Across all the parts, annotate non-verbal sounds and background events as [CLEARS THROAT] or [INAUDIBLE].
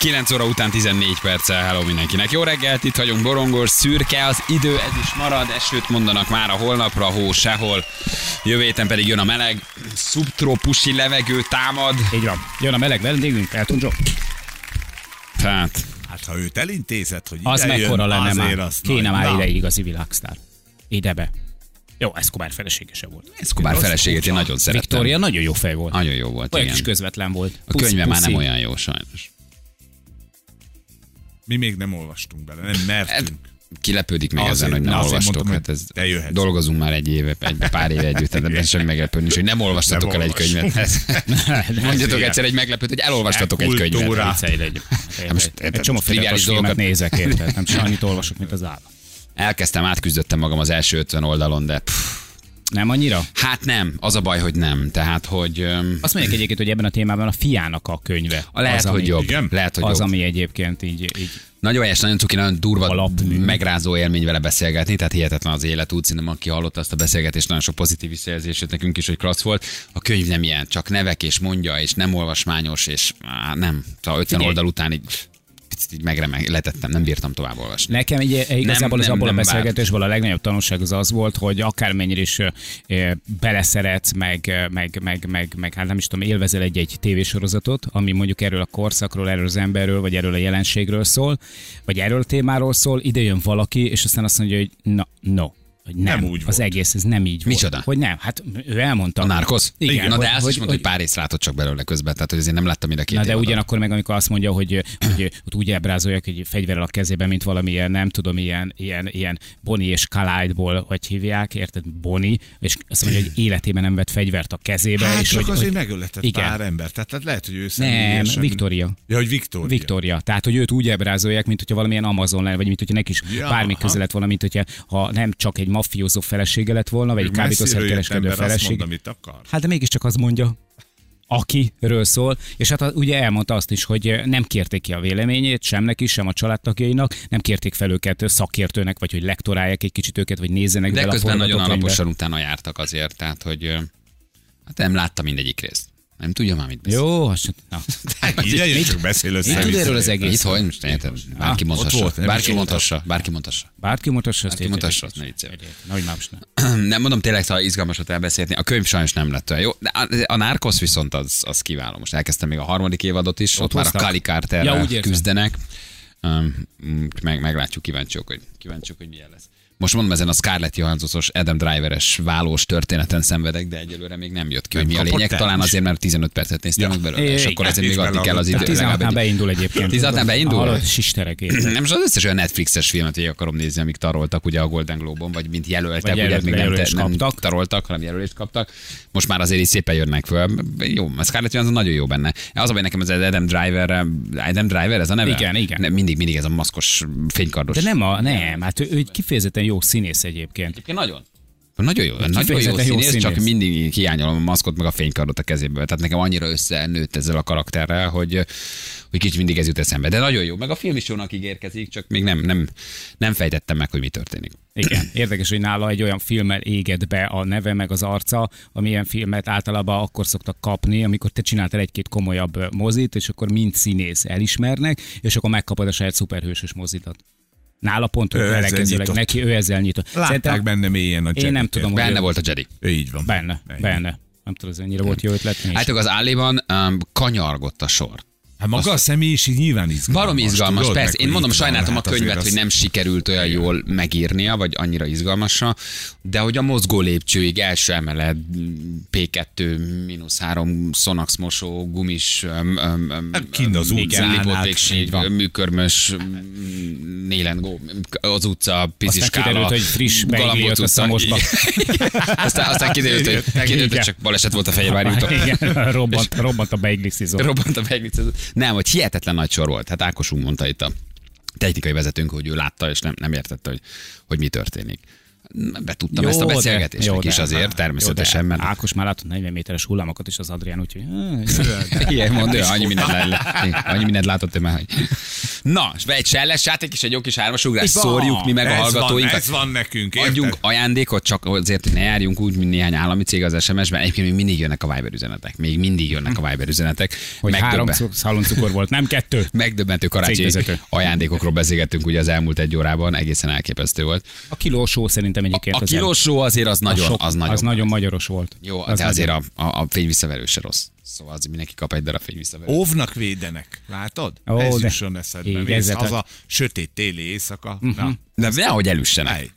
9 óra után 14 perccel, hello mindenkinek. Jó reggelt, itt vagyunk, borongos, szürke az idő, ez is marad, esőt mondanak már a holnapra, hó sehol. Jövő héten pedig jön a meleg, szubtrópusi levegő támad. Így van. Jön a meleg vendégünk, Elton John. Tehát, Hát ha őt elintézed, hogy Az mekkora lenne már. azt Kéne már ide igazi világsztár. Idebe. Jó, Escobar feleségese volt. Escobar feleségét én nagyon szerettem. Victoria nagyon jó fej volt. Nagyon jó volt, Olyan igen. kis közvetlen volt. A könyve már nem olyan jó, sajnos. Mi még nem olvastunk bele, nem mertünk. Kilepődik még Azért- ezen, hogy nem azért olvastok. mondtam, hát ez te jöhetsz. dolgozunk már egy éve, egy pár éve együtt, tehát ebben semmi meglepő nincs, hogy nem olvastatok Nem el egy olvas. [LAUGHS] könyvet. Ez- Mondjatok ilyen. egyszer egy meglepőt, hogy elolvastatok egy könyvet. Egy, most egy, egy csomó triviális dolgokat- nézek, érted? [LAUGHS] Nem csak annyit olvasok, mint az állam. Elkezdtem, átküzdöttem magam az első 50 oldalon, de pff, Nem annyira? hát nem, az a baj, hogy nem. Tehát, hogy öm, Azt mondják egyébként, hogy ebben a témában a fiának a könyve. a lehet, az, hogy ami, jobb. igen? Lehet, hogy Az, jobb. ami egyébként így, így Nagyon helyes, nagyon cuki, nagyon durva, Alapmű. megrázó élmény vele beszélgetni, tehát hihetetlen az élet út, szerintem aki hallotta azt a beszélgetést, nagyon sok pozitív visszajelzés jött nekünk is, hogy klassz volt. A könyv nem ilyen, csak nevek és mondja, és nem olvasmányos, és á, nem. Szóval 50 Figyelj. oldal után így, picit így megremeg, letettem, nem bírtam tovább olvasni. Nekem egy, igazából nem, az abból nem a várt. beszélgetésből a legnagyobb tanulság az az volt, hogy akármennyire is ö, beleszeretsz, meg, ö, meg, meg, meg, meg, hát nem is tudom, élvezel egy-egy tévésorozatot, ami mondjuk erről a korszakról, erről az emberről, vagy erről a jelenségről szól, vagy erről a témáról szól, ide jön valaki, és aztán azt mondja, hogy no, no. Hogy nem, Nem úgy az volt. egész, ez nem így Micsoda? volt. Hogy nem, hát ő elmondta. A Narcos? Igen. Na de hogy- azt is hogy- mondta, hogy pár részt látott csak belőle közben, tehát hogy azért nem láttam mind a két Na de ugyanakkor meg, amikor azt mondja, hogy, hogy ott úgy ábrázolják, hogy fegyverrel a kezében, mint valamilyen, nem tudom, ilyen, ilyen, ilyen Bonnie és Clyde-ból, hogy hívják, érted? Bonnie, és azt mondja, hogy életében nem vett fegyvert a kezébe. Hát és csak hogy, azért hogy, megöletett Igen. pár ember. Tehát, tehát lehet, hogy ő nem, Victoria. Ja, hogy Victoria. Victoria. Tehát, hogy őt úgy ábrázolják, mint hogyha valamilyen Amazon lenne, vagy mint hogyha neki is Ja, bármi aha. köze lett volna, mint hogyha ha nem csak egy mafiózó felesége lett volna, vagy egy kábítószerkereskedő ember azt feleség. mond, amit akar. Hát de mégiscsak az mondja, akiről szól, és hát ugye elmondta azt is, hogy nem kérték ki a véleményét, sem neki, sem a családtagjainak, nem kérték fel őket szakértőnek, vagy hogy lektorálják egy kicsit őket, vagy nézzenek De bele a közben nagyon alaposan utána jártak azért, tehát hogy hát nem látta mindegyik részt. Nem tudja már, mit beszél. Jó, az se- na. [LAUGHS] Így eljön, csak beszél össze. Mit tud erről az egész? Itt hogy most érted? Bárki mondhassa. Bárki mondhassa. Bárki mondhassa. Bárki azt Bárki azt ne. Nagy. [CLEARS THROAT] Nem mondom, tényleg szóval izgalmasat elbeszélni. A könyv sajnos nem lett olyan jó. De a, Narcos viszont az, az kiváló. Most elkezdtem még a harmadik évadot is. Ott, ott már a? Kali Carterrel Ja, küzdenek. Um, meg, meglátjuk, kíváncsiak, hogy, kíváncsiak, hogy milyen lesz. Most mondom, ezen a Scarlett Johanssonos Adam Driveres válós történeten szenvedek, de egyelőre még nem jött ki, hogy mi a lényeg. Talán azért, mert 15 percet néztem Ja. meg belőle, és akkor ezért még addig kell az bele- idő. 16-nál legalább egy- beindul egyébként. 16-nál beindul? Hallod, sisterek nem, és az összes olyan Netflixes filmet végig akarom nézni, amik taroltak ugye a Golden Globe-on, vagy mint jelöltek, Vagy ugye jelölt- még nem, kaptak. taroltak, hanem jelölést kaptak. Most már azért is szépen jönnek föl. Jó, a Scarlett Johansson nagyon jó benne. Az a baj nekem az Adam Driver, Adam Driver, ez a neve? Igen, igen. Mindig, mindig ez a maszkos, fénykardos. De nem, a, nem, hát ő, ő kifejezetten jó színész egyébként. Egyébként nagyon. Nagyon jó, nagyon jó kifejezetten jó színész, csak színész. mindig hiányolom a maszkot meg a fénykardot a kezéből. Tehát nekem annyira összenőtt ezzel a karakterrel, hogy, hogy kicsit mindig ez jut eszembe. De nagyon jó, meg a film is jónak ígérkezik, csak még nem, nem, nem fejtettem meg, hogy mi történik. Igen, érdekes, hogy nála egy olyan filmmel éged be a neve meg az arca, amilyen filmet általában akkor szoktak kapni, amikor te csináltál egy-két komolyabb mozit, és akkor mind színész elismernek, és akkor megkapod a saját szuperhősös mozitat. Nála pont Ő ő ezzel elekezőleg nyitott. neki, ő ezzel nyitott. Látták benne mélyen a Én nem tudom, hogy Benne ő- volt a Jedi. Ő így van. Benne, Ennyi. benne. Nem tudom, ez ennyire volt jó ötlet. Hát az Álléban um, kanyargott a sor. Hát maga a személyiség nyilván izgalmas. Barom izgalmas, tudod, persze. Én mondom, sajnáltam a könyvet, hogy nem sikerült olyan jól megírnia, vagy annyira izgalmasra, de hogy a mozgó lépcsőig első emelet, P2, mínusz 3, Sonax mosó, gumis, Hát kint az utcán, hát, műkörmös, nélengó, az utca, piziskála, kiderült, hogy friss beigli jött a. Szamosba. [LAUGHS] aztán, aztán kiderült, hogy, kiderült, hogy csak baleset volt a Fehérvári [LAUGHS] úton. Igen, [LAUGHS] robbant, robbant a beigli. Robbant a beiglicező. Nem, hogy hihetetlen nagy sor volt. Hát Ákos úr mondta itt a technikai vezetőnk, hogy ő látta, és nem, nem értette, hogy, hogy mi történik. Betudtam ezt a de- beszélgetést jó, is de- azért, természetesen, jó, de mert Ákos már látott 40 méteres hullámokat is az Adrián, úgyhogy... [LAUGHS] Igen, mondja, annyi mindent, lá- annyi mindent látott ő már, hogy Na, és egy selles játék és egy jó kis hármasugrás. Van. Szórjuk mi meg a Ez van, hallgatóinkat. ez van nekünk, érted? Adjunk ajándékot, csak azért, hogy ne járjunk úgy, mint néhány állami cég az SMS-ben. Egyébként még mindig jönnek a Viber üzenetek. Még mindig jönnek a Viber üzenetek. Hogy három Megdöbben- cu- szaloncukor volt, nem kettő. Megdöbbentő karácsonyi ajándékokról beszélgettünk ugye az elmúlt egy órában, egészen elképesztő volt. A kilósó szerintem egyébként. A az kilósó azért az nagyon, sok- az nagyon, az nagyon magyaros volt. jó, az de azért nagyon- a, a, a fényvisszaverő se rossz. Szóval az mindenki kap egy darab fényvisszaverőt. Óvnak védenek, látod? Ó, ez de- jusson eszedbe. így, az a sötét téli éjszaka. Na, De nehogy elüssenek.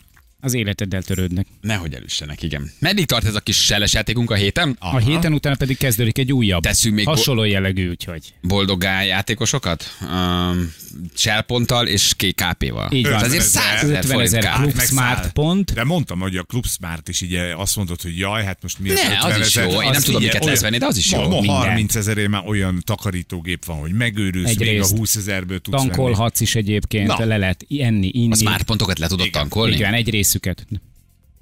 Az életeddel törődnek. Nehogy elüssenek, igen. Meddig tart ez a kis seles játékunk a héten? A héten utána pedig kezdődik egy újabb. Teszünk még bo- hasonló jellegű, úgyhogy. Boldoggá játékosokat? Um, Shellponttal és KP-val. Így van. Azért 50 100 ezer, ezer 50 forint ezer kár. klub smart pont. De mondtam, hogy a Club Smart is így azt mondod, hogy jaj, hát most mi az Ne, az 50 is jó. Én nem tudom, miket lesz venni, de az is jó. Ma, ma Mindent. 30 ezerért már olyan takarítógép van, hogy megőrülsz, még a Egyrészt 20 ezerből tudsz. Tankolhatsz is egyébként, le lehet enni, inni. A smart pontokat le tudod tankolni? Igen, egy részüket.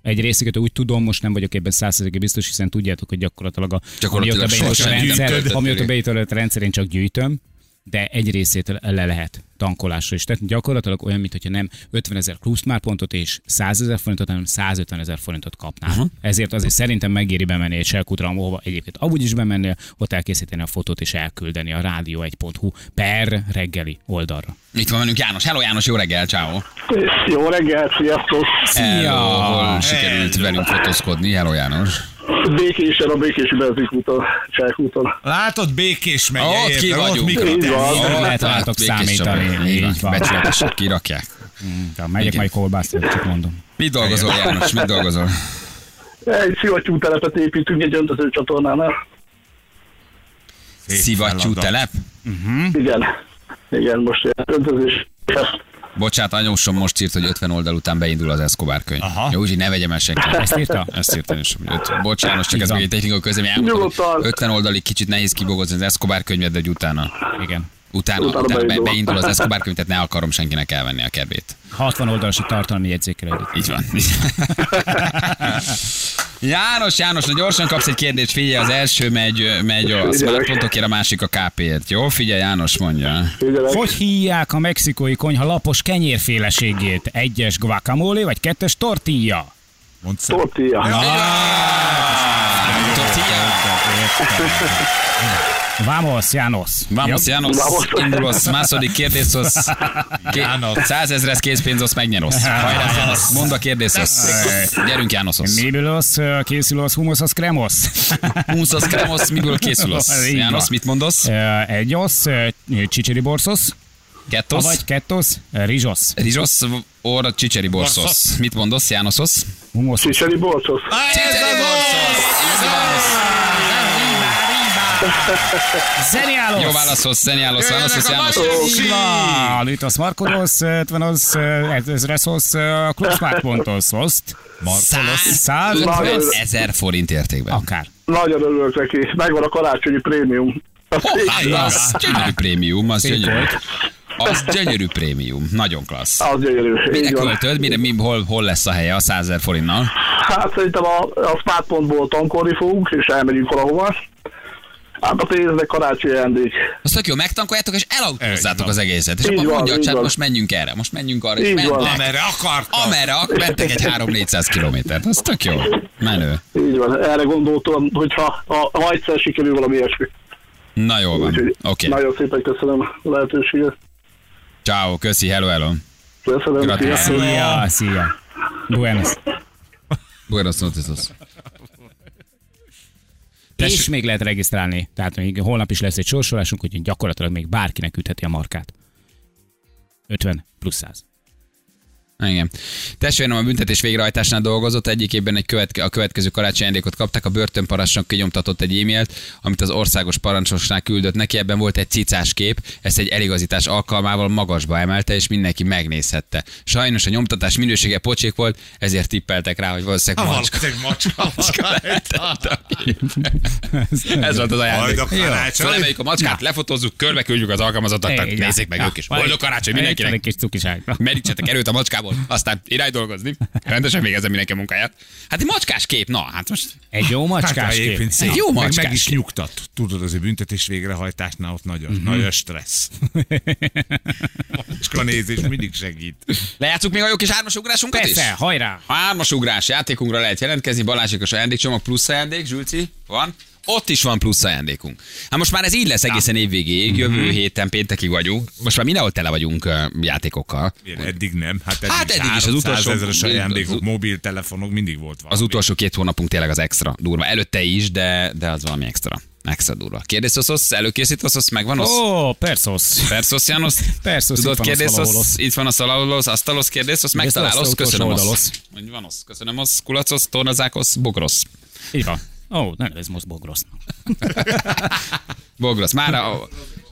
Egy részüket úgy tudom, most nem vagyok ebben százszerzékig biztos, hiszen tudjátok, hogy gyakorlatilag, a, Gyakorlatilag amióta beindult a rendszer, amióta a rendszer, én csak gyűjtöm, de egy részét le lehet tankolásra is. Tehát gyakorlatilag olyan, mintha nem 50 ezer már pontot és 100 ezer forintot, hanem 150 ezer forintot kapnál. Uh-huh. Ezért azért szerintem megéri bemenni egy selkutra, ahova egyébként amúgy is bemennél, ott elkészíteni a fotót és elküldeni a rádió1.hu per reggeli oldalra. Itt van velünk János. Hello János, jó reggel, ciao. Jó reggelt, sziasztok! Hello, hol sikerült Hello. velünk fotózkodni? Hello János. Békésen a Békési benzinkúton, Csákúton. Látod, békés megy. Ott ki vagyunk. Ó, lehet rátok számítani. Így van. Becsületesek kirakják. Ja, megyek majd kolbászni, csak mondom. Mit dolgozol, János? Mit dolgozol? Egy szivattyú telepet építünk egy öntető csatornánál. Szivattyú telep? Igen. Igen, most öntözés. Bocsát, anyósom most írt, hogy 50 oldal után beindul az Escobar könyv. Aha. Jó, úgyhogy ne vegyem el senki. Ezt írta? Ezt is. hogy öt- Bocsánat, csak ez még egy technikai közlemény. Elmondtam, hogy Nyugodtan. 50 oldalig kicsit nehéz kibogozni az Escobar könyvet, de utána, Igen. Utána, Utána utána be, beindul. beindul az Escobar könyv, tehát ne akarom senkinek elvenni a kedvét. 60 oldalas a tartalmi jegyzékkel együtt. Így van. [LAUGHS] János, János, na gyorsan kapsz egy kérdést, figyelj, az első megy, megy a smart pontokért, a másik a KP-ért. Jó, figyelj, János mondja. Figyelek. Hogy hívják a mexikói konyha lapos kenyérféleségét? Egyes guacamole vagy kettes tortilla? Mondd szem. Tortilla. Tortilla. Vamos, János. Vamos, János, indulos, második kérdéshoz. [LAUGHS] János. Százezres készpénzos megnyerosz. [LAUGHS] Hajrá, János, mondd a kérdéshoz. Gyerünk, Jánoszhoz. [LAUGHS] Miből készülősz humusos kremos? Húszos kremosz, miből készülös? Így János, mit mondasz? Egyos, csicseri borsos, Kettos? vagy kettos, rizsos, Rizsos or csicseri. Borsos. Mit mondasz, Jánoszhoz? humusos. Csicseri borcsos. Csicseri borsos! [LAUGHS] Zeniálos! Jó válaszhoz, szeniálos válaszhoz, János. Van, Litos Markodos, 50-os, ezresos, klub smart pontos, oszt. Száz- Száz, Nagyon- ezer forint értékben. akár. Nagyon örülök neki. Megvan a karácsonyi prémium. Hát, az gyönyörű prémium, az gyönyörű. Az gyönyörű prémium, nagyon klassz. Az gyönyörű. Mire költöd? Mire, mi, hol, hol lesz a helye a 100 ezer forintnal? Hát szerintem a, a smartpontból tankolni fogunk, és elmegyünk valahova. Hát a pénznek karácsonyi ajándék. Azt tök jó, megtankoljátok, és elautózzátok az egészet. És Így akkor van, mondja a van. most menjünk erre, most menjünk arra, és Így van. mentek. Amerre akartam. Amerre, ak- mentek egy 3-400 kilométert. Az tök jó. Menő. Így van. Erre gondoltam, hogyha ha, ha egyszer sikerül valami ilyesmi. Na jól van. Oké. Nagyon szépen köszönöm a lehetőséget. Ciao, köszi, hello, hello. Köszönöm. Sziasztok. Szia, szia. Buenos. Buenos noches. És még lehet regisztrálni. Tehát még holnap is lesz egy sorsolásunk, úgyhogy gyakorlatilag még bárkinek ütheti a markát. 50 plusz 100. Igen. Testvérem a büntetés végrehajtásnál dolgozott, egyik évben egy követke, a következő karácsonyi ajándékot kapták, a börtönparancsnok kinyomtatott egy e-mailt, amit az országos parancsosnál küldött neki, ebben volt egy cicás kép, ezt egy eligazítás alkalmával magasba emelte, és mindenki megnézhette. Sajnos a nyomtatás minősége pocsék volt, ezért tippeltek rá, hogy valószínűleg Ha macska. valószínűleg macska. [LAUGHS] macska. Ez volt az ajándék. Majd a macskát, lefotózzuk, körbe küldjük az alkalmazottaknak, nézzék meg ők is. Boldog karácsony mindenkinek. Merítsetek erőt a macskából, volt. Aztán irány dolgozni. Rendesen végezem mindenki a munkáját. Hát egy macskás kép, na, hát most Egy jó macskás hát, kép. szép. Jó meg, macskás meg is kép. nyugtat. Tudod, az büntetés végrehajtásnál ott nagyon, uh-huh. nagyon stressz. Macska nézés mindig segít. lejátszuk még a jó kis hármas ugrásunkat is? Persze, hajrá! Hármas ugrás játékunkra lehet jelentkezni, Balázsikos ajándékcsomag plusz ajándék, Zsülci, van? Ott is van plusz ajándékunk. Hát most már ez így lesz egészen évvégéig, jövő héten péntekig vagyunk. Most már mindenhol tele vagyunk ö, játékokkal. Ilyen, eddig nem. Hát eddig, Hát eddig is az utolsó- ezeres ajándékok, mobiltelefonok, mindig volt valami. Az utolsó két hónapunk tényleg az extra durva. Előtte is, de, de az valami extra. Extra durva. Kérdészosz, előkészítesz, megvan az? Ó, persze. Persos János, Persos, tudod itt van a kérdészosz, itt van a szalaulosz, asztalos kérdészosz, az utolsó köszönöm osz. van osz, köszönöm osz, kulacosz, tornazákosz, bogrosz. Így van. Ó, nem ez most bogrosz. [LAUGHS] Bogrosz, már a-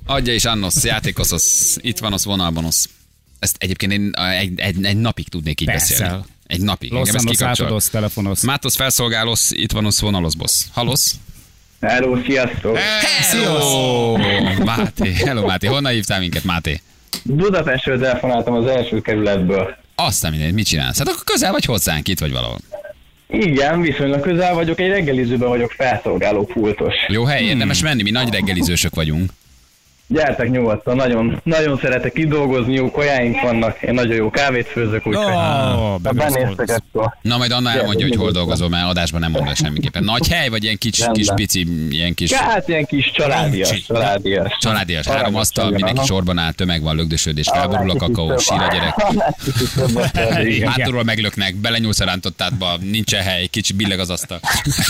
adja is annosz, játékosz, itt van az vonalban osz. Ezt egyébként én egy, egy, egy napig tudnék így Persze. beszélni. Egy napig. Engem Losszanos, kikapcsol. átadosz, telefonosz. Mátosz felszolgálosz, itt van osz, vonalosz, boss. Halosz? Hello, sziasztok! Hello! Máté, hello Máté, honnan hívtál minket Máté? Budapestről telefonáltam az első kerületből. Azt nem mindegy, mit csinálsz? Hát akkor közel vagy hozzánk, itt vagy valahol. Igen, viszonylag közel vagyok, egy reggelizőben vagyok felszolgáló pultos. Jó hely, érdemes menni, mi nagy reggelizősök vagyunk. Gyertek nyugodtan, nagyon, nagyon szeretek itt dolgozni, jó kajáink vannak, én nagyon jó kávét főzök, úgyhogy ha benéztek. Na majd Anna elmondja, hogy hol dolgozol, mert adásban nem mondja semmiképpen. Nagy hely, vagy ilyen kis, kis pici, ilyen kis Hát ilyen kis családias, családias. családias, három asztal, mindenki sorban áll, tömeg van, lögdösödés, felborul a kakaó, sír a gyerek. gyerek. [LAUGHS] Hátulról meglöknek, belenyúlsz a rántottádba, nincsen hely, kicsi billeg az asztal.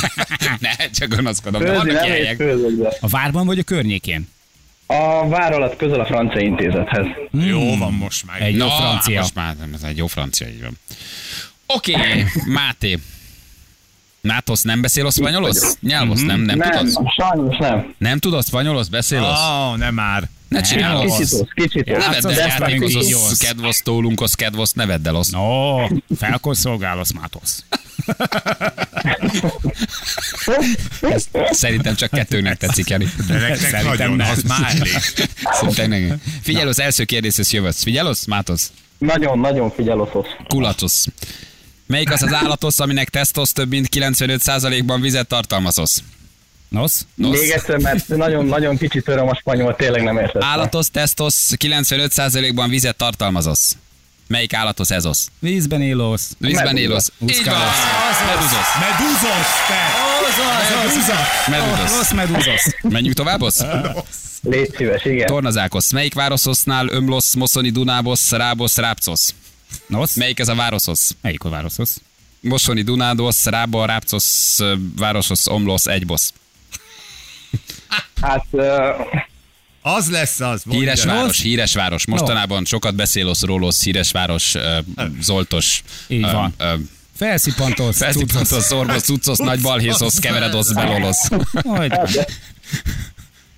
[LAUGHS] ne, csak gonoszkodom, de vannak. A várban vagy a környékén? A vár alatt közel a francia intézethez. Jó van most már. Egy- Na, Jó francia. Most már ez egy jó francia, így van. Oké, okay, [LAUGHS] Máté. Nátosz nem beszél a spanyolosz? Nyelvosz, nem, nem, Nem, tudod? sajnos nem. Nem tudod spanyolosz, beszélosz? Ó, nem már. Ne csinálod. Kicsit osz, kicsit Ne vedd el játékozosz. kedvosz, tólunkosz, kedvosz, ne vedd el osz. Ó, felkonszolgálasz, Mátosz. [LAUGHS] Szerintem csak kettőnek tetszik, Jani. Szerintem nagyon, nem. az már elég. Szerintem nem. Figyelj, az első kérdéshez jövetsz. Figyelosz, Mátosz? Nagyon-nagyon figyeloszosz. Kulatosz. Melyik az az állatosz, aminek tesztosz több mint 95%-ban vizet tartalmazosz? Nosz? Nos. Még egyszer, mert nagyon-nagyon kicsit öröm a spanyol, tényleg nem értettem. Állatos, tesztosz, 95%-ban vizet tartalmazosz. Melyik állatos ez osz? Vízben élósz. Vízben élosz. Így van. Meduzos, te! Meduzosz. Rossz medúzosz. Menjünk tovább, osz? Légy szíves, igen. Tornazákosz. Melyik várososznál ömlosz, moszoni, dunábosz, rábosz, rápcosz? Nosz? Melyik ez a várososz? Melyik a városzhoz? Mosoni, dunádosz, rába, rápcosz, városos, omlosz, egybosz. Hát uh, Az lesz az. mondja. Híres város, híres város. Mostanában sokat beszélosz róla, híres város, ö, Zoltos. Így ö, van. ö, Felszippantosz. Felszippantosz, szorbosz, cuccosz, nagy balhészosz, [LAUGHS] keveredosz, belolosz. Hogy?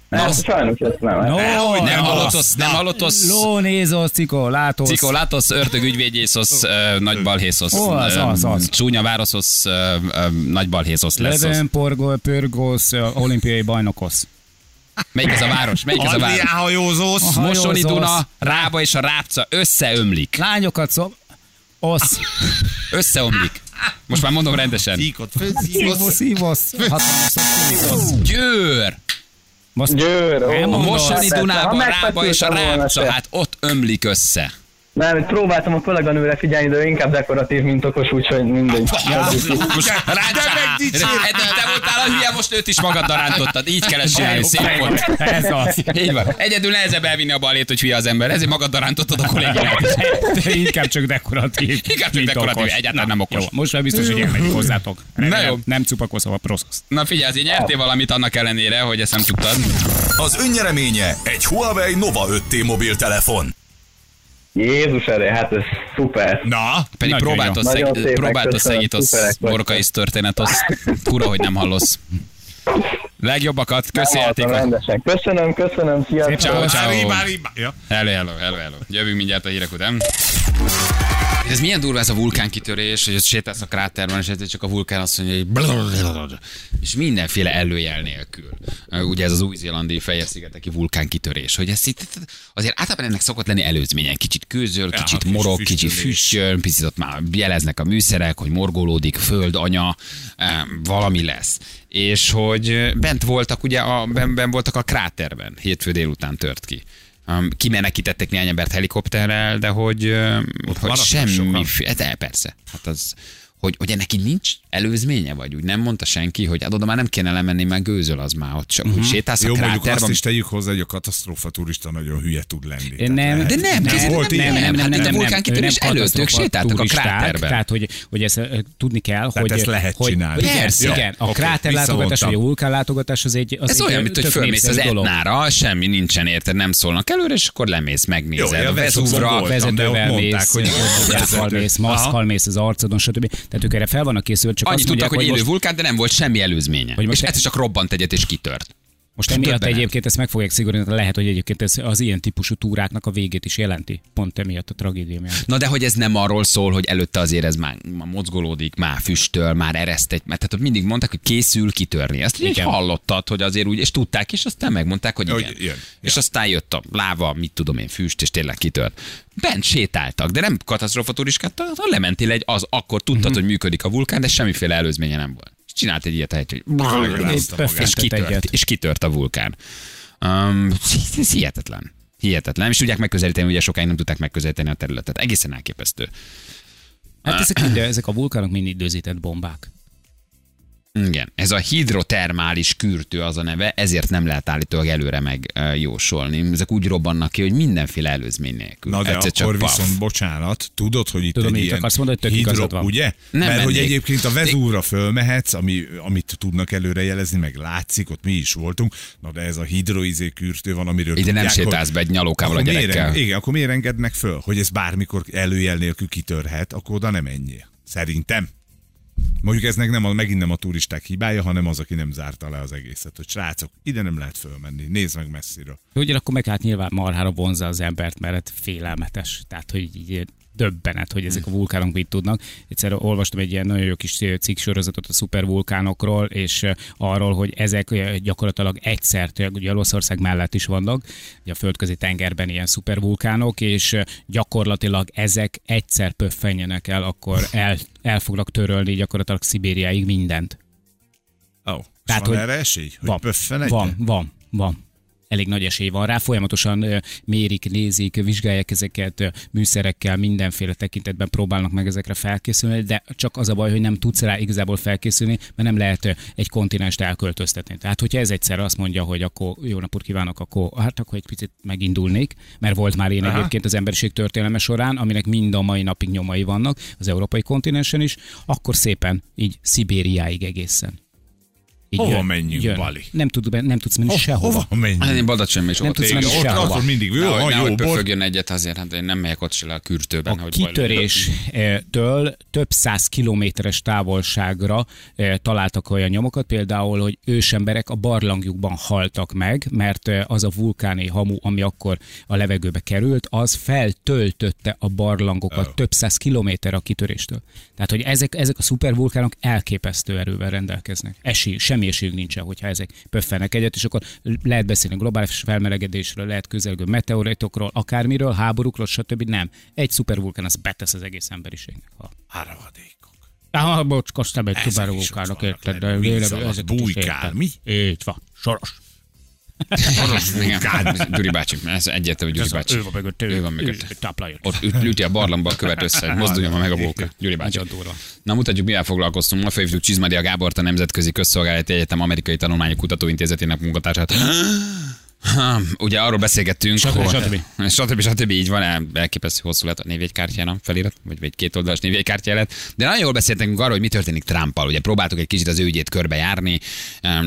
nem, sajnos ezt nem. No, Nem nem hallotosz, nem hallotosz. Ló, nézosz, cikó, látosz. Cikó, látosz, ördög ügyvédjészosz, nagy balhészosz. Ó, az, az, az. Csúnya városzosz, nagy balhészosz lesz. Levön, porgol, pörgósz, olimpiai bajnokosz. Melyik ez a város? Melyik ez a város? Adrián hajózós. Aha. Mosoni hajózós. Duna, Rába és a Rápca összeömlik. Lányokat szom... Osz. Összeomlik. Most már mondom rendesen. Tíkot Szívosz, szívosz. Szívosz. Győr! Most Győr, ó. A. Mosoni Persze, Dunában, ha Rába és a volna Rápca, se. hát ott ömlik össze. Nem, próbáltam a kolléganőre figyelni, de ő inkább dekoratív, mint okos, úgyhogy mindegy. Most megdicsérted. De te voltál a hülye, most őt is magaddal rántottad. Így kell ezt csinálni, szép volt. Ez az. Így van. Egyedül nehezebb elvinni a balét, hogy hülye az ember. Ezért magaddal rántottad a kollégát. Inkább csak dekoratív. Inkább csak dekoratív, egyáltalán nem okos. Jó, most már biztos, hogy elmegyünk hozzátok. Remélem, jó. Nem cupakozol a proszosz. Na figyelj, azért nyertél valamit annak ellenére, hogy ezt nem tudtad. Az önnyereménye egy Huawei Nova 5T mobiltelefon. Jézus erre, hát ez szuper. Na, Pedig Nagyon próbáltad, jó. szeg, szegítosz, szuperek vagytok. borkaisz történetosz. Kura, hogy nem hallosz. Legjobbakat, köszi játékot. Köszönöm, köszönöm, sziasztok. Ciao, ciao. Hello, hello, hello, hello. Jövünk mindjárt a hírek után. Ez milyen durva ez a vulkánkitörés, hogy ott sétálsz a kráterben, és egyszer csak a vulkán azt mondja, hogy blablabla, és mindenféle előjel nélkül. Ugye ez az új-zélandi fehér-szigeteki vulkánkitörés, hogy ez itt, azért általában ennek szokott lenni előzményen. Kicsit kőzöl, Ja, kicsit kis morog, kicsit füstjön, picit ott már jeleznek a műszerek, hogy morgolódik, föld, anya, valami lesz. És hogy bent voltak, ugye, a, bent, bent voltak a kráterben, hétfő délután tört ki. Um, kimenekítettek néhány embert helikopterrel, de hogy, uh, hogy semmi, sokan. de persze, hát az, hogy, hogy ennek így nincs előzménye, vagy úgy nem mondta senki, hogy hát oda már nem kéne lemenni, mert gőzöl az már, ott csak úgy sétálsz Jó, a mondjuk azt is tegyük hozzá, hogy a katasztrófa turista nagyon hülye tud lenni. Tehát Nem, lehet, de nem, volt nem, nem, nem, hát itt a vulkánkitörés ő nem előtt ők katasztrófa sétáltak a kráterben. Tehát, hogy, hogy ezt tudni kell, hogy... ezt lehet hogy, csinálni. Hogy Persze. Igen, Jó, a kráterlátogatás, vagy a vulkánlátogatás az egy az Ez egy olyan, mint hogy fölmész az. Etnára, semmi nincsen érted, nem szólnak előre, és akkor lemész, megnézed. Jó, a Vezúvra vezetővel mész, maszkkal mész az arcodon, stb. Tehát ők erre fel vannak készülve, csak Annyit azt tudtak, mondják, hogy élő most, vulkán, de nem volt semmi előzménye. Hogy most és e- egyszer csak robbant egyet, és kitört. Most emiatt egyébként ezt meg fogják szigorítani, lehet, hogy egyébként ez az ilyen típusú túráknak a végét is jelenti. Pont emiatt a tragédia miatt. Na de hogy ez nem arról szól, hogy előtte azért ez már, már mozgolódik, már füstöl, már ereszt egy, mert tehát ott mindig mondták, hogy készül kitörni. Ezt így Igen. hallottad, hogy azért úgy, és tudták, és aztán megmondták, hogy Hogy igen. jön. És Ja. aztán jött a láva, mit tudom én, füst, és tényleg kitört. Bent sétáltak, de nem katasztrófa turiskákkal, ha lementél egy, az akkor tudtad, hogy működik a vulkán, de semmiféle előzménye nem volt. És csinált egy ilyet, hogy és kitört, és kitört a vulkán. Um, ez hihetetlen. Hihetetlen. Nem is tudják megközelíteni, ugye sokáig nem tudták megközelíteni a területet. Egészen elképesztő. Hát ezek, mind, ezek a vulkánok mind időzített bombák. Igen, ez a hidrotermális kürtő az a neve, ezért nem lehet állítólag előre meg ö, jósolni. Ezek úgy robbannak ki, hogy mindenféle előzmény nélkül. Na de Egyszer akkor paf. viszont, bocsánat, tudod, hogy itt Tudom, egy ilyen akarsz mondani, hogy hidro, van. ugye? Nem Mert hogy mennék. egyébként a Vezúra fölmehetsz, ami, amit tudnak előrejelezni, meg látszik, ott mi is voltunk, na de ez a hidroizé kürtő van, amiről Ide nem tudják, hogy- sétálsz be egy nyalókával a miért gyerekkel. eng- Igen, akkor miért engednek föl, hogy ez bármikor előjel nélkül kitörhet, akkor oda nem menjél. Szerintem. Mondjuk ez nem a, megint nem a turisták hibája, hanem az, aki nem zárta le az egészet, hogy srácok, ide nem lehet fölmenni, nézd meg messziről. Ugyanakkor meg hát nyilván marhára vonza az embert, mert hát félelmetes. Tehát, hogy így döbbenet, hogy ezek a vulkánok mit tudnak. Egyszer olvastam egy ilyen nagyon jó kis cikksorozatot a szupervulkánokról, és eh, arról, hogy ezek eh, gyakorlatilag egyszer, ugye Olaszország mellett is vannak, ugye a földközi tengerben ilyen szupervulkánok, és eh, gyakorlatilag ezek egyszer pöffenjenek el, akkor el, el fognak törölni gyakorlatilag Szibériáig mindent. Ó, oh, Tehát, van hogy erre esély? Hogy Van, van, van, van. Elég nagy esély van rá, folyamatosan mérik, nézik, vizsgálják ezeket műszerekkel, mindenféle tekintetben próbálnak meg ezekre felkészülni, de csak az a baj, hogy nem tudsz rá igazából felkészülni, mert nem lehet egy kontinenst elköltöztetni. Tehát, hogyha ez egyszer azt mondja, hogy akkor jó napot kívánok, akkor hát akkor egy picit megindulnék, mert volt már én Aha. egyébként az emberiség történelme során, aminek mind a mai napig nyomai vannak, az európai kontinensen is, akkor szépen így Szibériáig egészen. Így Hova menjünk, Bali? Nem, tud, nem tudsz menni Ho, sehova. hova menjünk? Hát én Badacsonyban is Nem ott tudsz menni ott, sehova. akkor mindig jó, Nehogy, ha nehogy jó pöfögjön egyet azért, hát én nem megyek ott se a kürtőben. A hogy kitöréstől több száz kilométeres távolságra eh, találtak olyan nyomokat, például, hogy ősemberek a barlangjukban haltak meg, mert eh, az a vulkáni hamu, ami akkor a levegőbe került, az feltöltötte a barlangokat oh. több száz kilométer a kitöréstől. Tehát, hogy ezek, ezek a szupervulkánok elképesztő erővel rendelkeznek. Esély, semmi esélyük nincsen, hogyha ezek pöffenek egyet, és akkor lehet beszélni globális felmelegedésről, lehet közelgő meteoritokról, akármiről, háborúkról, stb. Nem. Egy szupervulkán az betesz az egész emberiségnek. Ha. Áravadékok. Ah, bocs, kostam egy szupervulkánok, érted? De érted. mi? Így van, soros. [LAUGHS] Igen, Gyuri bácsi, ez egyértelmű, hogy Gyuri bácsi. Ő van mögött, Ő van mögött. Ott üt, üti a barlangba a követ össze, [LAUGHS] mozduljon meg a bóka. Gyuri bácsi. Na mutatjuk, mivel foglalkoztunk. Ma felhívtuk Csizmadia Gábort, a Nemzetközi Közszolgálati Egyetem Amerikai Tanulmányok Kutatóintézetének munkatársát. [GASPS] Ha, Ugye arról beszélgettünk, Stb. stb. Stb. stb. így van, el- elképesztő hosszú lett a névjegykártyának felirat, vagy egy két oldalas névjegykártya lett. De nagyon jól beszéltünk arról, hogy mi történik Trumpal. Ugye próbáltuk egy kicsit az ő ügyét körbejárni,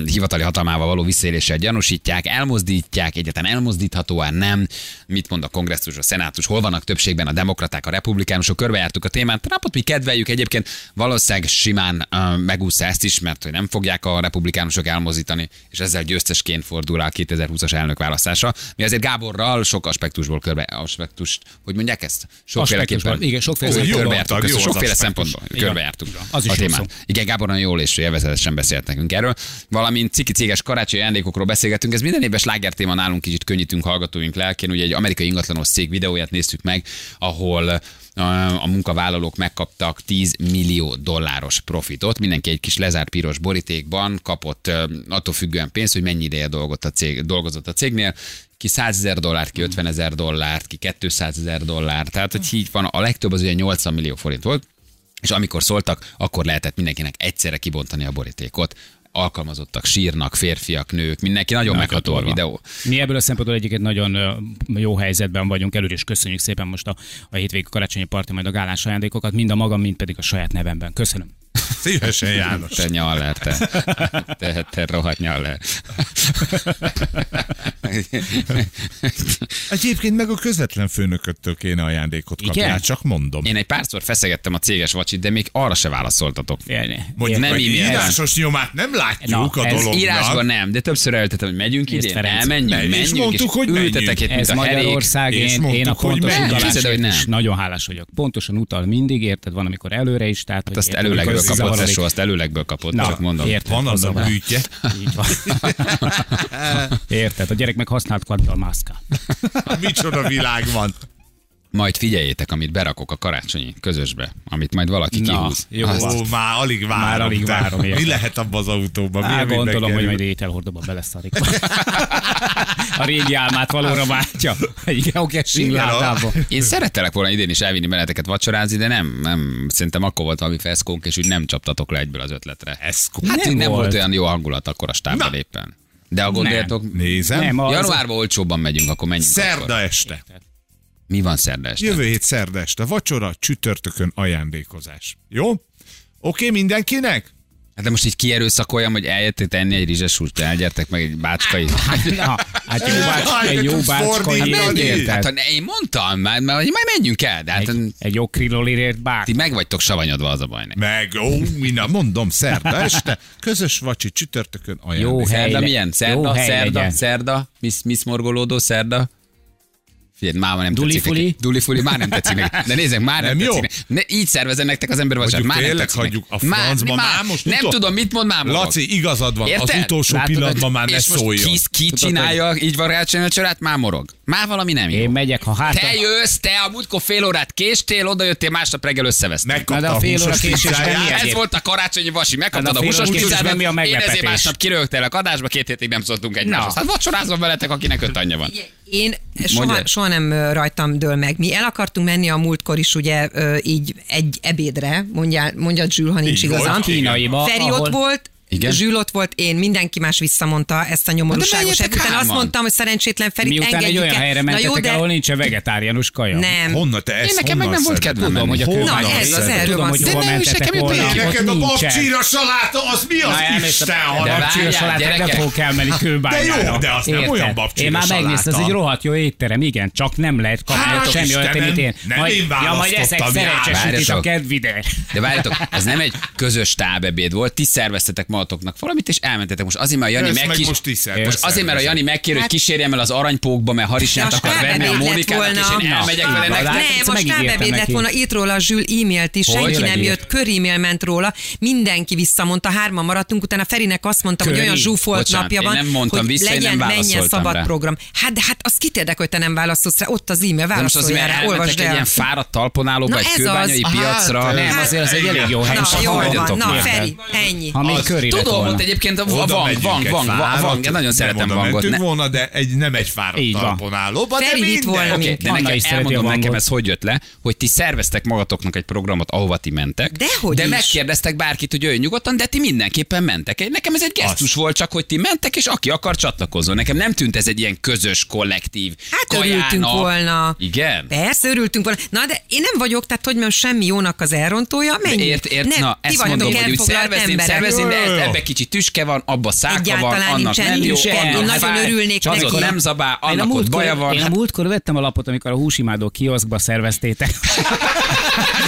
hivatali hatalmával való visszaéléssel gyanúsítják, elmozdítják, egyáltalán elmozdíthatóan nem. Mit mond a kongresszus, a szenátus, hol vannak többségben a demokraták, a republikánusok, körbejártuk a témát. Trumpot mi kedveljük egyébként, valószínűleg simán megúszta ezt is, mert hogy nem fogják a republikánusok elmozdítani, és ezzel győztesként fordul a 2020-as elnök választása. Mi azért Gáborral sok aspektusból körbe, aspektust, hogy mondják ezt? Sokféleképpen. Igen, sokféle szempontból. körbejártunk, jó az sokféle aspektus. szempontból Igen. körbejártunk Az is a szó. Igen, Gábor nagyon jól és élvezetesen beszélt nekünk erről. Valamint ciki céges karácsonyi ajándékokról beszélgetünk. Ez minden évben sláger téma nálunk kicsit könnyítünk hallgatóink lelkén. Ugye egy amerikai ingatlanos cég videóját néztük meg, ahol a munkavállalók megkaptak 10 millió dolláros profitot. Mindenki egy kis lezárt piros borítékban kapott attól függően pénzt, hogy mennyi ideje dolgozott a, cég, dolgozott a cégnél. Ki 100 ezer dollárt, ki 50 ezer dollárt, ki 200 ezer dollárt. Tehát, hogy így van, a legtöbb az ugye 80 millió forint volt. És amikor szóltak, akkor lehetett mindenkinek egyszerre kibontani a borítékot. Alkalmazottak, sírnak, férfiak, nők, mindenki nagyon megható a videó. Mi ebből a szempontból egyiket nagyon jó helyzetben vagyunk, előre is köszönjük szépen most a, a hétvégi karácsonyi parti, majd a gálás ajándékokat, mind a magam, mind pedig a saját nevemben. Köszönöm. Szívesen János. Te nyaller, te. Te, te rohadt nyaller. Egyébként meg a közvetlen főnököttől kéne ajándékot kapni. Igen? Hát csak mondom. Én egy párszor feszegettem a céges vacsit, de még arra se válaszoltatok. Mondjuk, nem írásos nyomát nem látjuk Na, a dolognak. Írásban nem, de többször eltettem, hogy megyünk idén, elmenjünk, nem, és menjünk, mondtuk, hogy ültetek menjünk. itt, Ez. Magyarország, én, én a pontos utalásért hogy nem. is nagyon hálás vagyok. Pontosan utal mindig, érted? Van, amikor előre is, tehát... hogy Azt amikor kapott, tesó, azt előlegből kapott, Na, csak mondom. érted, Van az a bűtje. Így van. [LAUGHS] Érted? A gyerek meg használt kvadral mászka. [LAUGHS] Micsoda világ van. Majd figyeljétek, amit berakok a karácsonyi közösbe, amit majd valaki Na, kihúz. jó Azt-. Ó, már alig várom. Már alig várom, Mi érted. lehet abban az autóban? Mi, Á, gondolom, hogy majd ételhordóba beleszarik. [LAUGHS] A régi álmát valóra váltja. [LAUGHS] Igen, a- ládába. Én szerettelek volna idén is elvinni benneteket vacsorázni, de nem, nem, szerintem akkor volt valami feszkónk, és úgy nem csaptatok le egyből az ötletre. Eszkó. Hát Nem nem, volt. volt. olyan jó hangulat akkor a stábban éppen. De a gondoljatok, Nézem. Nem, az, januárban olcsóbban megyünk, akkor menjünk Szerda akkor. este. Mi van szerda este? Jövő hét szerda este. Vacsora, csütörtökön ajándékozás. Jó? Oké mindenkinek? Hát de most így kierőszakoljam, hogy eljöttél tenni egy rizses húst, elgyertek meg egy bácskai. [LAUGHS] Na, hát jó bács, egy jó [LAUGHS] bácskai. Hát ha ne, én mondtam, már, már, majd menjünk el, de hát Egy, egy jó krilolirért bár. ti meg vagytok savanyodva az a baj. Meg, ó, minden, mondom, szerda este. Közös vacsi, csütörtökön ajándékozás. Jó Szerda milyen? jó Szerda, hely szerda, szerda, miss, miss morgolódó, szerda. Figyelj, máma nem tetszik Duli-fuli? neki. Duli-fuli már nem tetszik neki. [LAUGHS] De nézzek, már nem, Nem jó? tetszik neki. Ne, így szervezzen nektek az ember Mondjuk már nem tetszik hagyjuk neki. a francba, már most Nem utol- tudom, mit mond már Laci, igazad van, az utolsó Látod, pillanatban már ne és most szóljon. ki, ki csinálja így varácsony a csorát, már morog. Már valami nem jó. Én megyek, ha hát... Te jössz, te a múltkor fél órát késtél, oda jöttél, másnap reggel összevesztél. Megkapta a a fél óra pizzáját. mi Ez volt a karácsonyi vasi, megkaptad Hát a húsos a én ezért másnap kirögtelek adásba, két hétig nem szóltunk egymáshoz. Na. Hát vacsorázom veletek, akinek öt anyja van. Én soha, Mondjad. soha nem rajtam dől meg. Mi el akartunk menni a múltkor is ugye így egy ebédre, mondja, mondja Zsül, ha nincs Így igazam. Kínaiba, Feri ahol- ott volt, Igen? Zsül ott volt, én, mindenki más visszamondta ezt a nyomorúságos. menjetek Utána azt mondtam, hogy szerencsétlen Feri, Miután egy olyan el. helyre Na mentetek, jó, de ahol nincsen vegetáriánus kaja. nem. Honnan te ezt Én nekem meg nem volt kedvem Tudom, hogy a Na, ez az, erről van szó. De ne, és mentetek nekem jött ott Neked a babcsíra saláta, az mi az Isten a- halad? Babcsíra salátát nem fogok elmenni kőbányára. De jó, de az nem olyan babcsíra Én már megnéztem, ez saláta. egy rohadt jó étterem, igen, csak nem lehet kapni Hát, semmi olyat, amit én. nem én ja, majd választottam, is a kedvidért. De várjatok, ez nem egy közös tábebéd volt, ti szerveztetek magatoknak valamit, és elmentetek. Most azért, mert a Jani meg megkis... most ti szerveztek. most azért, mert a Jani megkér, hogy kísérjem el az aranypókba, mert Harisnyát akar venni a Mónikának, és én elmegyek vele na, nektek. Nem, megígértem stábebéd lett volna, írt róla a Zsül e-mailt is, senki nem jött, kör e-mail ment róla, mindenki visszamondta, hárman maradtunk, utána Ferinek azt mondtam, hogy olyan zsúfolt napja van, nem mondtam hogy vissza, legyen, nem menjen szabad program. Hát, de hát azt kitérdek, hogy te nem válaszolsz rá, ott az e-mail, most mert rá, olvasd elmentek egy el. ilyen fáradt talponálóba, egy ez kőbányai az. piacra. Hát, Nem, azért az egy elég jó hely. Na, jó na? Feri, ennyi. Ha még Lett Tudom, volna. ott egyébként a van, van, van, van, fáradt, van, nagyon nem szeretem vangot. mentünk Ne- volna, de egy nem egy fáradt talpon állóba, de minden. volna még. de nekem elmondom nekem ez hogy jött le, hogy ti szerveztek magatoknak egy programot, ahova ti mentek. De is. megkérdeztek bárkit, hogy jöjjön nyugodtan, de ti mindenképpen mentek. Nekem ez egy gesztus Azt. volt csak, hogy ti mentek, és aki akar csatlakozzon. Nekem nem tűnt ez egy ilyen közös, kollektív Hát kajának. örültünk volna. Igen? Persze, örültünk volna. Na, de én nem vagyok, tehát hogy mondjam, semmi jónak az elrontója. Menjünk. Ért, ért, nem, na, ezt mondom, hogy úgy emberek. szervezném, de ez jó. ebbe kicsit tüske van, abba száka van, Egyáltalán annak nincsen nem jó, annak Én nagyon örülnék neki. nem zabál, Én a annak ott baja van. én a Hát múltkor vettem a lapot, amikor a húsimádó kioszkba szerveztétek.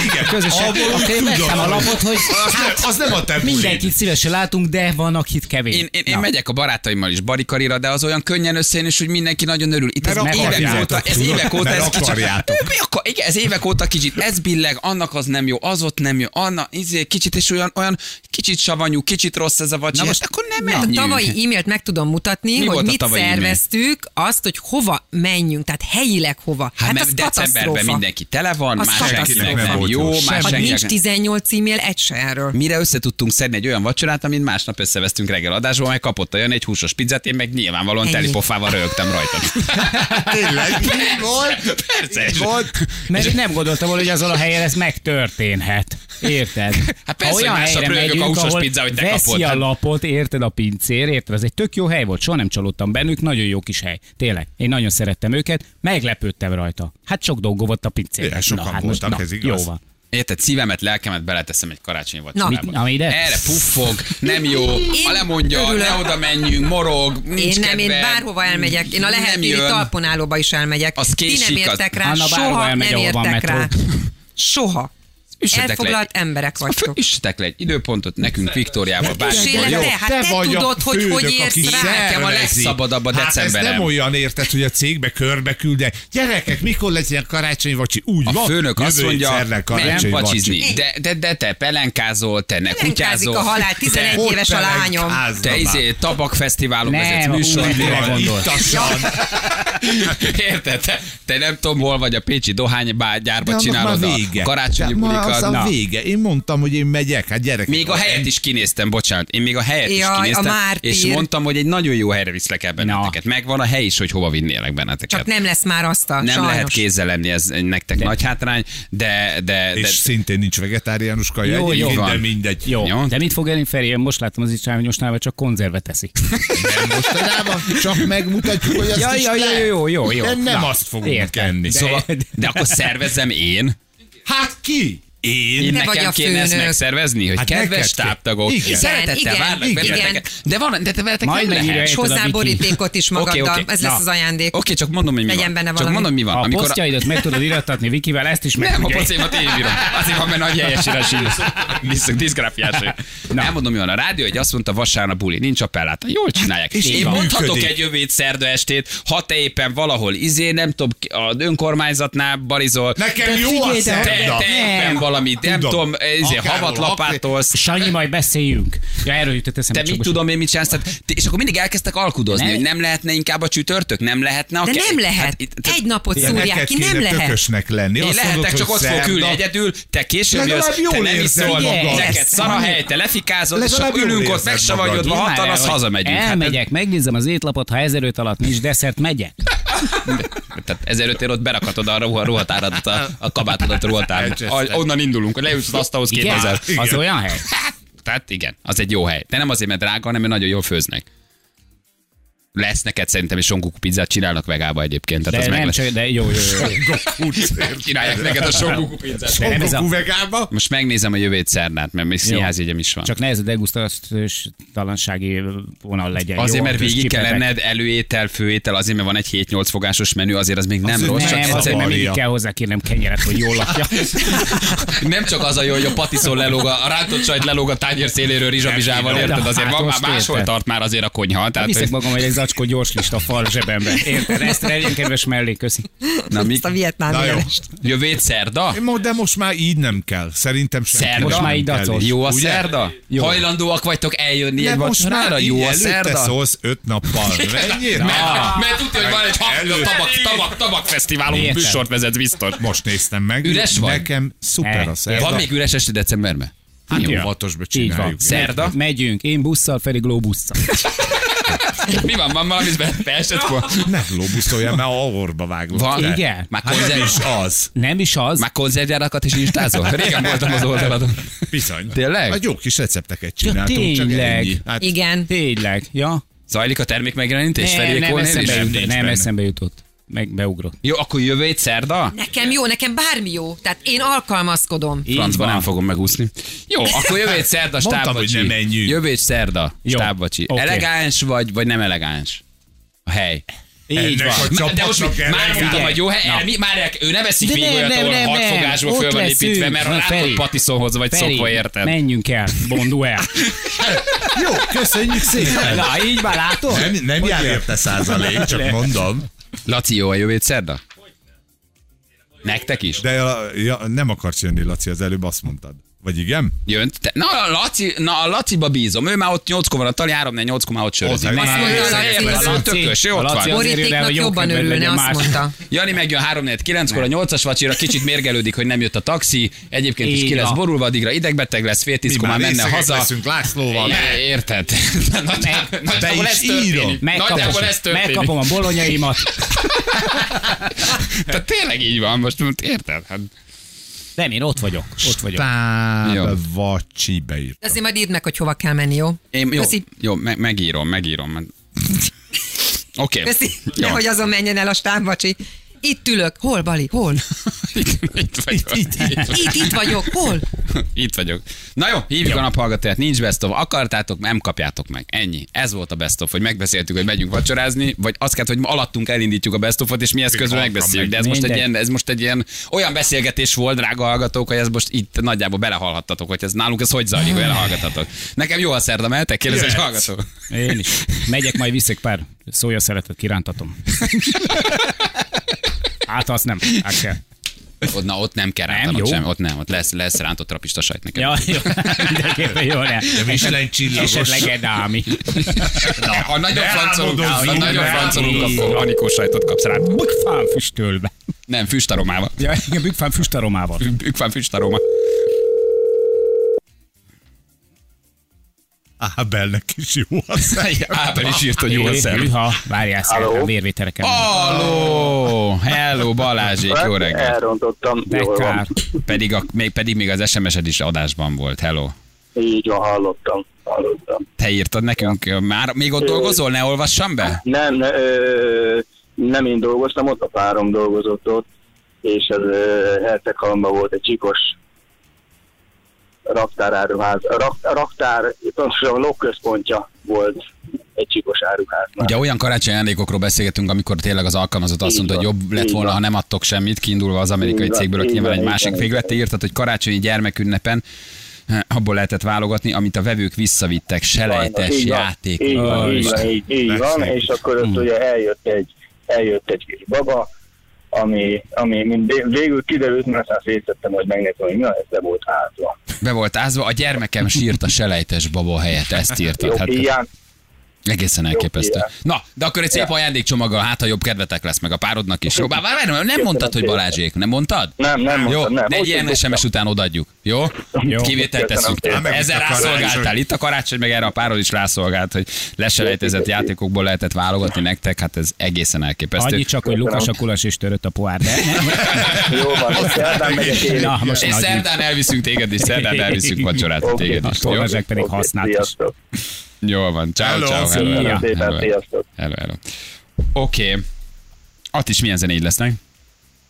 Igen, [LAUGHS] Közösen. abból a lapot, hogy Az nem, az nem a te mindenkit szívesen látunk, de van, akit kevés. Én, én, én megyek a barátaimmal is barikarira, de az olyan könnyen összejön, és hogy mindenki nagyon örül. Itt ez évek óta, ez évek óta, ez kicsit, ez évek óta kicsit, ez billeg, annak az nem jó, az ott nem jó, annak, izé, kicsit, és olyan, olyan kicsit savanyú, kicsit rossz ez a vacsi, Na most akkor nem Na, a menjünk. tavalyi e-mailt meg tudom mutatni, Mi hogy mit tavalyi e-mail? szerveztük, azt, hogy hova menjünk, tehát helyileg hova. Hát, Hát, mert az decemberben mindenki tele van, Az katasztrófa. senkinek Nem nem volt jó, jó. más Ha nincs senkinek 18 e-mail, egy se erről. Mire össze tudtunk szedni egy olyan vacsorát, amit másnap összevesztünk reggel adásból, meg kapott olyan egy húsos pizzát, én meg nyilvánvalóan teli pofával rögtem rajta. [LAUGHS] Tényleg, így volt. Persze. Volt. Mert [LAUGHS] nem gondoltam volna, hogy azon a helyen ez megtörténhet. Érted? Hát persze, hogy másnap helyre röhögök a húsos ahol pizza, hogy te veszi kapod, a hát- lapot, érted a pincér, érted? Ez egy tök jó hely volt, soha nem csalódtam bennük, nagyon jó kis hely. Tényleg, én nagyon szerettem őket, meglepődtem rajta. Hát sok dolga volt a pincér. Igen, sokan voltak, ez igaz. Jó van. Érted, szívemet, lelkemet beleteszem egy karácsonyi Na, vacsorába. Ami ide? Erre puffog, nem jó, a lemondja, örülök. ne oda menjünk, morog, nincs Én nem, én kedve, bárhova elmegyek. Én a jön. talponálóba is elmegyek. Az Ti nem késik, az- értek rá, Anna soha nem értek rá. Soha. Üssetek le Elfoglalt egy- emberek Szóval vagytok. Üssetek le egy időpontot nekünk Viktóriába, bármikor, jó? le, hát te, vagy a tudod, hogy fődök, hogy érsz rá. Nekem a legszabadabb a Hát ez decemberem. nem olyan érted, hogy a cégbe körbe külde. Gyerekek, mikor lesz ilyen karácsonyi vacsi? Úgy A van. főnök azt mondja, nem vacsizni. vacsi. De, de, de te pelenkázol, te ne kutyázol. a halál, 11 Hogy éves a lányom. Te izé, tabakfesztiválon vezetsz a műsor. [LAUGHS] Érted? Te, te nem tudom, hol vagy a Pécsi dohánygyárba annak csinálod a karácsonyi bulikat. Az a Na. vége. Én mondtam, hogy én megyek. Hát gyerekek. Még a helyet is kinéztem, bocsánat. Én még a helyet is Jaj, a kinéztem, és mondtam, hogy egy nagyon jó helyre viszlek el benneteket. Megvan a hely is, hogy hova vinnélek benneteket. Csak nem lesz már asztal, nem sajnos. lehet kézzel lenni, ez nektek nagy hátrány, de, de, de És szintén nincs vegetáriánus kaja. Jó, jó de van. mindegy. Jó. Jó. De mit fog elni Feri? Én most láttam az is, hogy mostanában csak konzervet teszik. Nem mostanában, csak megmutatjuk, hogy azt Ja, is ja, ja, jó, jó, jó. De nem Na, azt fogunk enni. De- Szóval, de akkor szervezzem én. Hát ki? Én? Én Te vagy nekem a kéne ezt főnök. megszervezni, hogy Hát kedves táptagok, Igen. szeretettel Igen, várnak igen. benneteket. De van, de te veletek Majd nem lehet. És a hozzá borítékot is magaddal. Oké, oké. Ez lesz Na. az ajándék. Oké, csak mondom, hogy mi Legyen van. benne Csak valami. mondom, mi van. A Amikor a, posztjaidat meg tudod irattatni Vikivel, ezt is meg nem, a pocémat én írom. Azért van benne nagy helyesírás Visszak diszgráfiás. Na. Elmondom, mi van. A rádió egy azt mondta, vasárnap buli, nincs appelláta. Jól csinálják. és Én így mondhatok egy jövét szerda estét, ha te éppen valahol izé, nem tudom, az önkormányzatnál barizol. Nekem jó a szerda. te éppen valamit, nem Tudom. tudom, izé, Akárhol, havat lapátolsz. Sanyi, majd beszéljünk. Ja, erről jutott eszembe. Te mit tudom én, mit csinálsz? Tehát, és akkor mindig elkezdtek alkudozni, Ne. hogy nem lehetne inkább a csütörtök, nem lehetne a De nem lehet. Hát itt- tehát- Egy napot szúrják ki, nem lehet. tökösnek lenni. Én lehetek, csak ott fogok ülni egyedül, te később jössz, te nem iszol, magad. neked szar a hely, te lefikázod, és akkor ülünk ott magad. hatan, az hazamegyünk. Hát, Elmegyek, megnézem az étlapot, ha 1005 alatt nincs desszert, megyek. tehát 1500 ér ott berakatod a ruha, ruhatáradat, a, kabátodat a ruhatárba. Onnan indulunk, hogy leülsz az asztalhoz Igen? 2000. Az olyan hely? Hát, Tehát igen, az egy jó hely. De nem azért, mert drága, hanem mert nagyon jól főznek. Lesz neked szerintem, és sonkukú pizzát csinálnak vegába egyébként. Tehát De az meg nem lesz. csak, de jó, jó, jó. Csinálják neked a sonkukú pizzát. De nem ez a, Kuvegába? Most megnézem a jövőt szerdát, mert még színházjegyem is van. csak ne ez a degustációs talansági vonal legyen. Azért, jó? mert végig kell lenned előétel, főétel, azért, mert van egy 7-8 fogásos menü, azért az még nem Az rossz. nem, Csak Nem, azért, mert mindig kell hozzá kérnem kenyeret, hogy jól lakja. [LAUGHS] nem csak az a jó, hogy a patiszon lelóg, a a rántott sajt lelóg a tányér széléről rizsabizsával, érted? Azért hát van már máshol tart már azért a konyha. Tehát, Viszek hogy- magam egy zacskó gyors lista fal zsebembe. Érted? Ezt legyen kedves mellé, köszi. Na, mi? Ezt a vietnám Na jó. Jövét szerda? Mo- De most már így nem kell. Szerintem sem. Szerda? Most már így kell dacos. Jó a Ugye? szerda? Jó. Hajlandóak vagytok eljönni De egy most vacsorára? már Jó a előtte szerda? szólsz öt nappal. [LAUGHS] Mennyire? Mert, mert tudja, hogy van egy Előtte. tabak, tabak, tabakfesztiválon műsort vezetsz biztos. Most néztem meg. Üres vagy? Nekem szuper a szerda. Van még üres este decemberben? Hát Ja. óvatosba Így van. csináljuk. Szerda? Megyünk. Én busszal, Feri glóbusszal. [LAUGHS] [LAUGHS] Mi van, van valami beesett fel? Ne globuszoljál, mert a orba vágod. Van? Te. Igen. Már Hát nem konzerv... is az. Nem is az. Már konzervgyárakat is instázol? [LAUGHS] Régen voltam az oldaladon. Bizony. Tényleg? Hát jó kis recepteket Ja, csináltunk, csak tényleg. ennyi. Hát Igen. Tényleg, ja. Zajlik a termék megjelenítés? Nem, Feriék nem eszembe, Nem, jutott, nem eszembe jutott. Meg beugrok. Jó, akkor jövő hét szerda? Nekem jó, nekem bármi jó. Tehát én alkalmazkodom. Így Francba van. nem fogom megúszni. Jó, akkor jövő hét szerda Mondtam, stábbacsi. hogy. Jövő hét szerda Jó, stábbacsi. oké. Elegáns vagy, vagy nem elegáns? A hely. Így van. De most már mondtam, hogy jó hely, Na. mi, már ő ne veszik még nem, olyat, ahol nem, hat Ott föl van építve, mert Na, látod. Patiszonhoz vagy Feri, szokva, érted? menjünk el, bondu el. Jó, köszönjük szépen. Na, így már látod? Nem, nem jár érte százalék, csak mondom. Laci, jó a jövő szerda? Nektek is? De a, ja, nem akarsz jönni, Laci, az előbb azt mondtad. Vagy igen? Jönt. Te, na, a Laci, na, a Laciba bízom. Ő már ott 8 van a tali, 3 4 8 már ott sörözik. Ott van. Mondta, Laci. tökös, ő A ott Laci van. Borítéknak jobban örülne, azt mondta. Jani megjön 3 4 9-kor, a 8-as vacsira kicsit mérgelődik, hogy nem jött a taxi, egyébként is ki lesz borulva, addigra idegbetek lesz, fél tízkor már menne haza. leszünk Lászlóval. Érted? [LAUGHS] Nagyjából- ez történik. megkapom a bolonyaimat. [LAUGHS] Tehát tényleg így van, most most érted? Hát, Nem, én ott vagyok. Ott vagyok. Stáb vacsi De beírtam. azért majd írd meg, hogy hova kell menni, jó? én, jó, Köszi. jó me- megírom, megírom. [LAUGHS] Oké. Köszi, Jó. nehogy azon menjen el a stábbacsi. Itt ülök. Hol, Bali? Hol? [LAUGHS] Itt, itt vagyok. Itt, itt vagyok. Hol? [LAUGHS] Itt vagyok. Na jó, hívjuk a naphallgatóját, nincs best of. Akartátok, nem kapjátok meg. Ennyi. Ez volt a best of, hogy megbeszéltük, hogy megyünk vacsorázni, vagy azt kell, hogy alattunk elindítjuk a best of-ot, és mi ezt közben megbeszéljük. De ez most, egy ilyen, ez most egy ilyen olyan beszélgetés volt, drága hallgatók, hogy ez most itt nagyjából belehallhattatok, hogy ez nálunk ez hogy zajlik, hogy belehallgatatok. Nekem jó a szerda, mehetek? Kérdez egy hallgató. Én is. Megyek, majd viszek pár szója szeretet, kirántatom. [LAUGHS] Hát azt nem. Hát kell. Ott, na, ott nem kell Nem, rántanod jó. sem, ott nem, ott lesz, lesz rántott trapista sajt neked. Ja, jó. Mindenképpen jó, ne. Michelin csillagos. Esetleg edámi. Ha nagyon francolunk, ha nagyon francolunk, akkor anikós sajtot kapsz rá. Bükfán füstölve. Nem, füstaromával. Ja, igen, bükfán füstaromával. Bükfán füstaroma. Ábelnek is jó az. [LAUGHS] Ábel is írt, hogy jó a szem. Hűha, várjál szerintem vérvételeken. Halló! Hello, Balázsék, jó reggelt. Elrontottam. Jól van. Bekár. Pedig, a, még, pedig még az SMS-ed is adásban volt. Hello. Így van, hallottam. hallottam. Te írtad nekünk, már még ott dolgozol, ne olvassam be? Nem, ne, ö, nem én dolgoztam ott, a párom dolgozott ott, és az Hercegalomban volt egy csikos raktáráruház, rak, raktár, pontosan a lokközpontja volt egy csikos áruháznak. Ugye olyan karácsonyi ajándékokról beszélgetünk, amikor tényleg az alkalmazott azt mondta, hogy jobb lett volna, ha nem adtok semmit, kiindulva az amerikai cégből, aki nyilván egy másik van, véglet. így Te írtad, hogy karácsonyi gyermekünnepen eh, abból lehetett válogatni, amit a vevők visszavittek, selejtes Így játék. Így van, így van, így, van, és akkor ott ugye eljött egy, eljött egy kis baba, ami, ami mind végül kiderült, mert aztán szétszettem, hogy megnézem, hogy mi az, ez le volt ázva. Be volt ázva, a gyermekem sírt a selejtes baba helyett, ezt írtad. Jó, Hát, hiány, Egészen elképesztő. Na, de akkor egy szép ajándékcsomaggal, hát ha jobb kedvetek lesz meg a párodnak is. Jó, bár, bár nem mondtad, hogy Balázsék, nem mondtad? Nem, nem Jó, mondtam, nem. de egy ilyen. SMS után odaadjuk. Jó? Jó. Kivételt Köszönöm teszünk. Ezzel rászolgáltál. Itt a karácsony, meg erre a párod is rászolgált, hogy leselejtezett játékokból lehetett válogatni nektek, hát ez egészen elképesztő. Annyi csak, hogy Lukas a kulas és törött a de nem. [LAUGHS] Jó van, most szerdán megyek én. Na, most És nagy szerdán elviszünk téged is, szerdán elviszünk vacsorát téged is. Jó? pedig Oké, használt is. Sziasztok. Jó van. Ciao, ciao. hello, hello, hello. sziasztok. Hello, hello. Oké. Ott is milyen zenéid lesznek?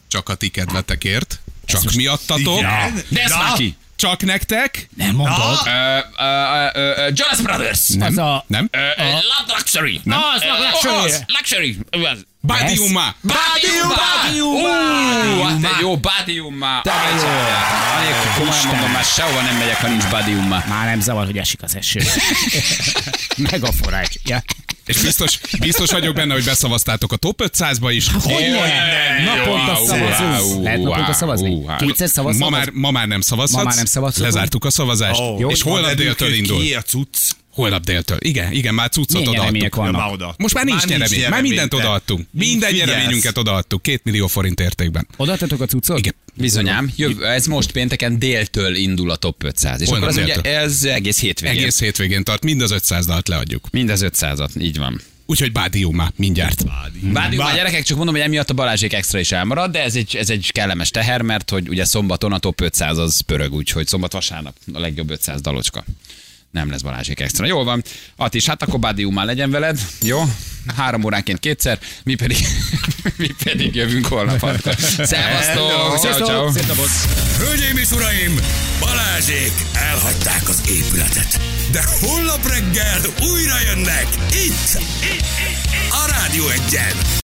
Csak a ti kedvetekért. Csak miattatok. Igen? De ez már ki? Csak nektek. Nem mondod? Ö, ö, ö, ö, Jonas Brothers. Az a... Nem? Ö, ö, Love Luxury. Nem. Az, Ö, Luxury. az, Luxury. Az. Badiuma. Badiuma! Ú, hát egy jó Badiuma. Anélkül komolyan mondom, már sehova nem megyek, ha nincs Badiuma. Már nem zavar, hogy esik az eső. [LAUGHS] Meg a forrács. Ja. És biztos, biztos vagyok benne, hogy beszavaztátok a top 500-ba is. Hogyne? Naponta Jó, szavazunk. Lehet naponta szavazni? Kétszer szavazunk? Ma már, ma már nem szavazhatsz. Ma már nem szavazhatunk? Lezártuk a szavazást. Ó, és holnap déltől indul. Ki a cucc? Holnap déltől. Igen, igen, már cuccot Milyen odaadtuk. vannak? Már oda. Most már nincs nyeremény. Már mindent te. odaadtunk. Minden Figyelsz. nyereményünket odaadtuk. Két millió forint értékben. Odaadtatok a cuccot? Igen. Bizonyám, jöv, ez most pénteken déltől indul a top 500. És Holnap akkor az ugye, ez egész hétvégén. Egész hétvégén tart. Mind az 500 dalt leadjuk. Mind az 500-at, így van. Úgyhogy Bádiuma mindjárt. Várjuk már gyerekek, csak mondom, hogy emiatt a Balázsék extra is elmarad, de ez egy, ez egy kellemes teher, mert hogy ugye szombaton a top 500 az pörög, úgyhogy szombat vasárnap a legjobb 500 dalocska. Nem lesz Balázsék extra. Jól van. Atis, hát akkor Bádium már legyen veled. Jó? Három óránként kétszer, mi pedig, [LAUGHS] mi pedig jövünk holnap. Szevasztok! Ciao, ciao. Hölgyeim és uraim, Balázsék elhagyták az épületet. De holnap reggel újra jönnek itt, itt, itt, itt a Rádió egyen.